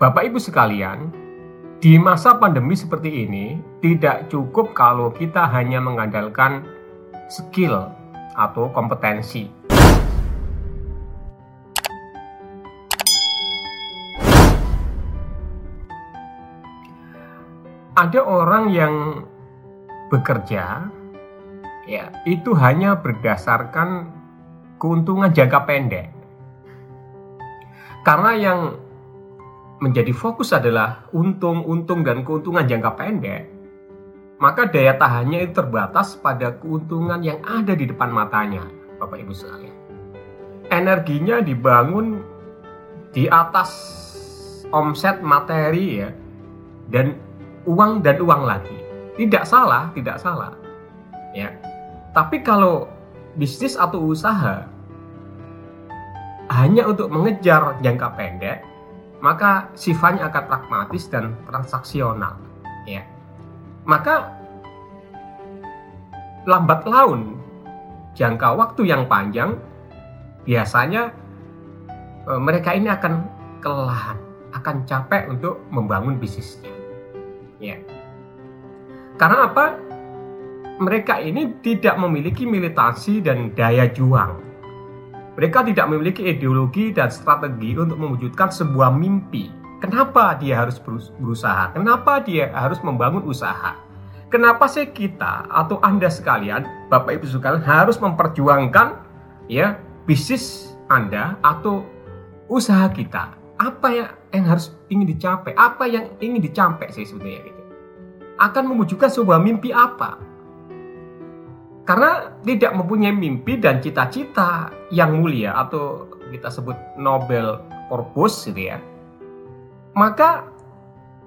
Bapak Ibu sekalian, di masa pandemi seperti ini tidak cukup kalau kita hanya mengandalkan skill atau kompetensi. Ada orang yang bekerja ya itu hanya berdasarkan keuntungan jangka pendek. Karena yang menjadi fokus adalah untung-untung dan keuntungan jangka pendek, maka daya tahannya itu terbatas pada keuntungan yang ada di depan matanya, Bapak Ibu sekalian. Energinya dibangun di atas omset materi ya, dan uang dan uang lagi. Tidak salah, tidak salah. Ya. Tapi kalau bisnis atau usaha hanya untuk mengejar jangka pendek, maka sifatnya akan pragmatis dan transaksional, ya. Maka lambat laun jangka waktu yang panjang biasanya e, mereka ini akan kelelahan, akan capek untuk membangun bisnisnya. Ya. Karena apa? Mereka ini tidak memiliki militansi dan daya juang mereka tidak memiliki ideologi dan strategi untuk mewujudkan sebuah mimpi. Kenapa dia harus berusaha? Kenapa dia harus membangun usaha? Kenapa sih kita atau Anda sekalian, Bapak Ibu sekalian harus memperjuangkan ya bisnis Anda atau usaha kita? Apa yang, yang harus ingin dicapai? Apa yang ingin dicapai sih sebetulnya gitu? Akan mewujudkan sebuah mimpi apa? Karena tidak mempunyai mimpi dan cita-cita yang mulia atau kita sebut Nobel purpose gitu ya. Maka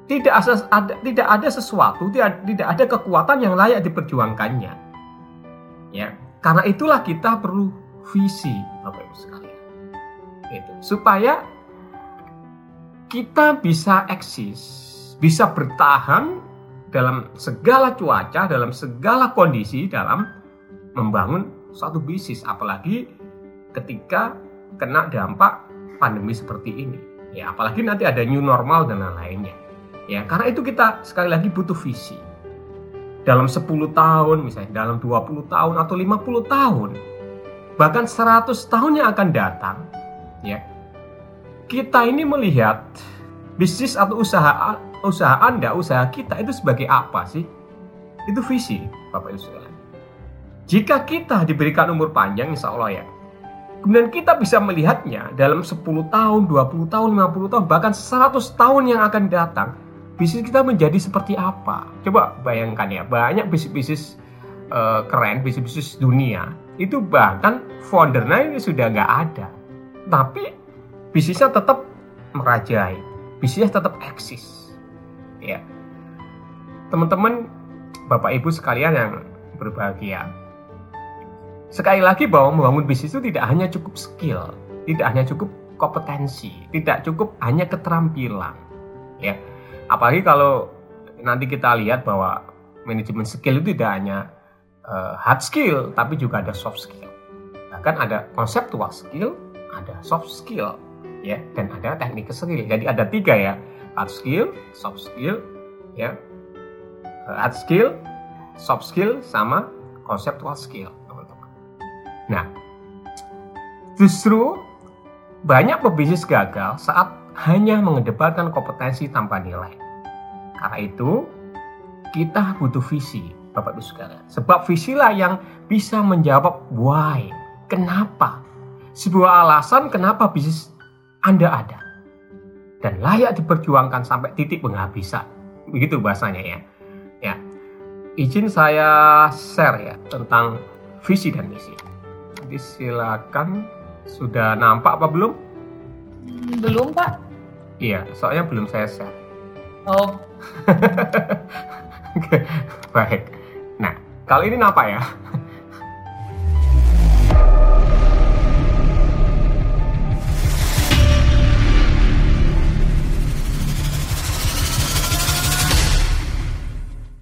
tidak ada tidak ada sesuatu, tidak, tidak ada kekuatan yang layak diperjuangkannya. Ya, karena itulah kita perlu visi Bapak Ibu sekalian. Itu supaya kita bisa eksis, bisa bertahan dalam segala cuaca, dalam segala kondisi, dalam membangun suatu bisnis apalagi ketika kena dampak pandemi seperti ini. Ya apalagi nanti ada new normal dan lain-lainnya. Ya karena itu kita sekali lagi butuh visi. Dalam 10 tahun misalnya dalam 20 tahun atau 50 tahun bahkan 100 tahun yang akan datang ya kita ini melihat bisnis atau usaha usaha Anda, usaha kita itu sebagai apa sih? Itu visi, Bapak Ibu jika kita diberikan umur panjang insya Allah ya, kemudian kita bisa melihatnya dalam 10 tahun, 20 tahun, 50 tahun, bahkan 100 tahun yang akan datang, bisnis kita menjadi seperti apa? Coba bayangkan ya, banyak bisnis-bisnis uh, keren, bisnis-bisnis dunia, itu bahkan foundernya ini sudah nggak ada. Tapi bisnisnya tetap merajai, bisnisnya tetap eksis. Ya. Teman-teman, Bapak Ibu sekalian yang berbahagia, Sekali lagi bahwa membangun bisnis itu tidak hanya cukup skill, tidak hanya cukup kompetensi, tidak cukup hanya keterampilan. Ya. Apalagi kalau nanti kita lihat bahwa manajemen skill itu tidak hanya uh, hard skill, tapi juga ada soft skill. Bahkan ada conceptual skill, ada soft skill, ya, dan ada teknik skill. Jadi ada tiga ya, hard skill, soft skill, ya, hard skill, soft skill, sama conceptual skill. Nah, justru banyak pebisnis gagal saat hanya mengedepankan kompetensi tanpa nilai. Karena itu, kita butuh visi, Bapak Ibu sekalian. Sebab visilah yang bisa menjawab why, kenapa. Sebuah alasan kenapa bisnis Anda ada. Dan layak diperjuangkan sampai titik penghabisan. Begitu bahasanya ya. Ya. Izin saya share ya tentang visi dan misi silakan. Sudah nampak apa belum? Belum, Pak. Iya, soalnya belum saya share. Oh. Oke, baik. Nah, kalau ini nampak ya?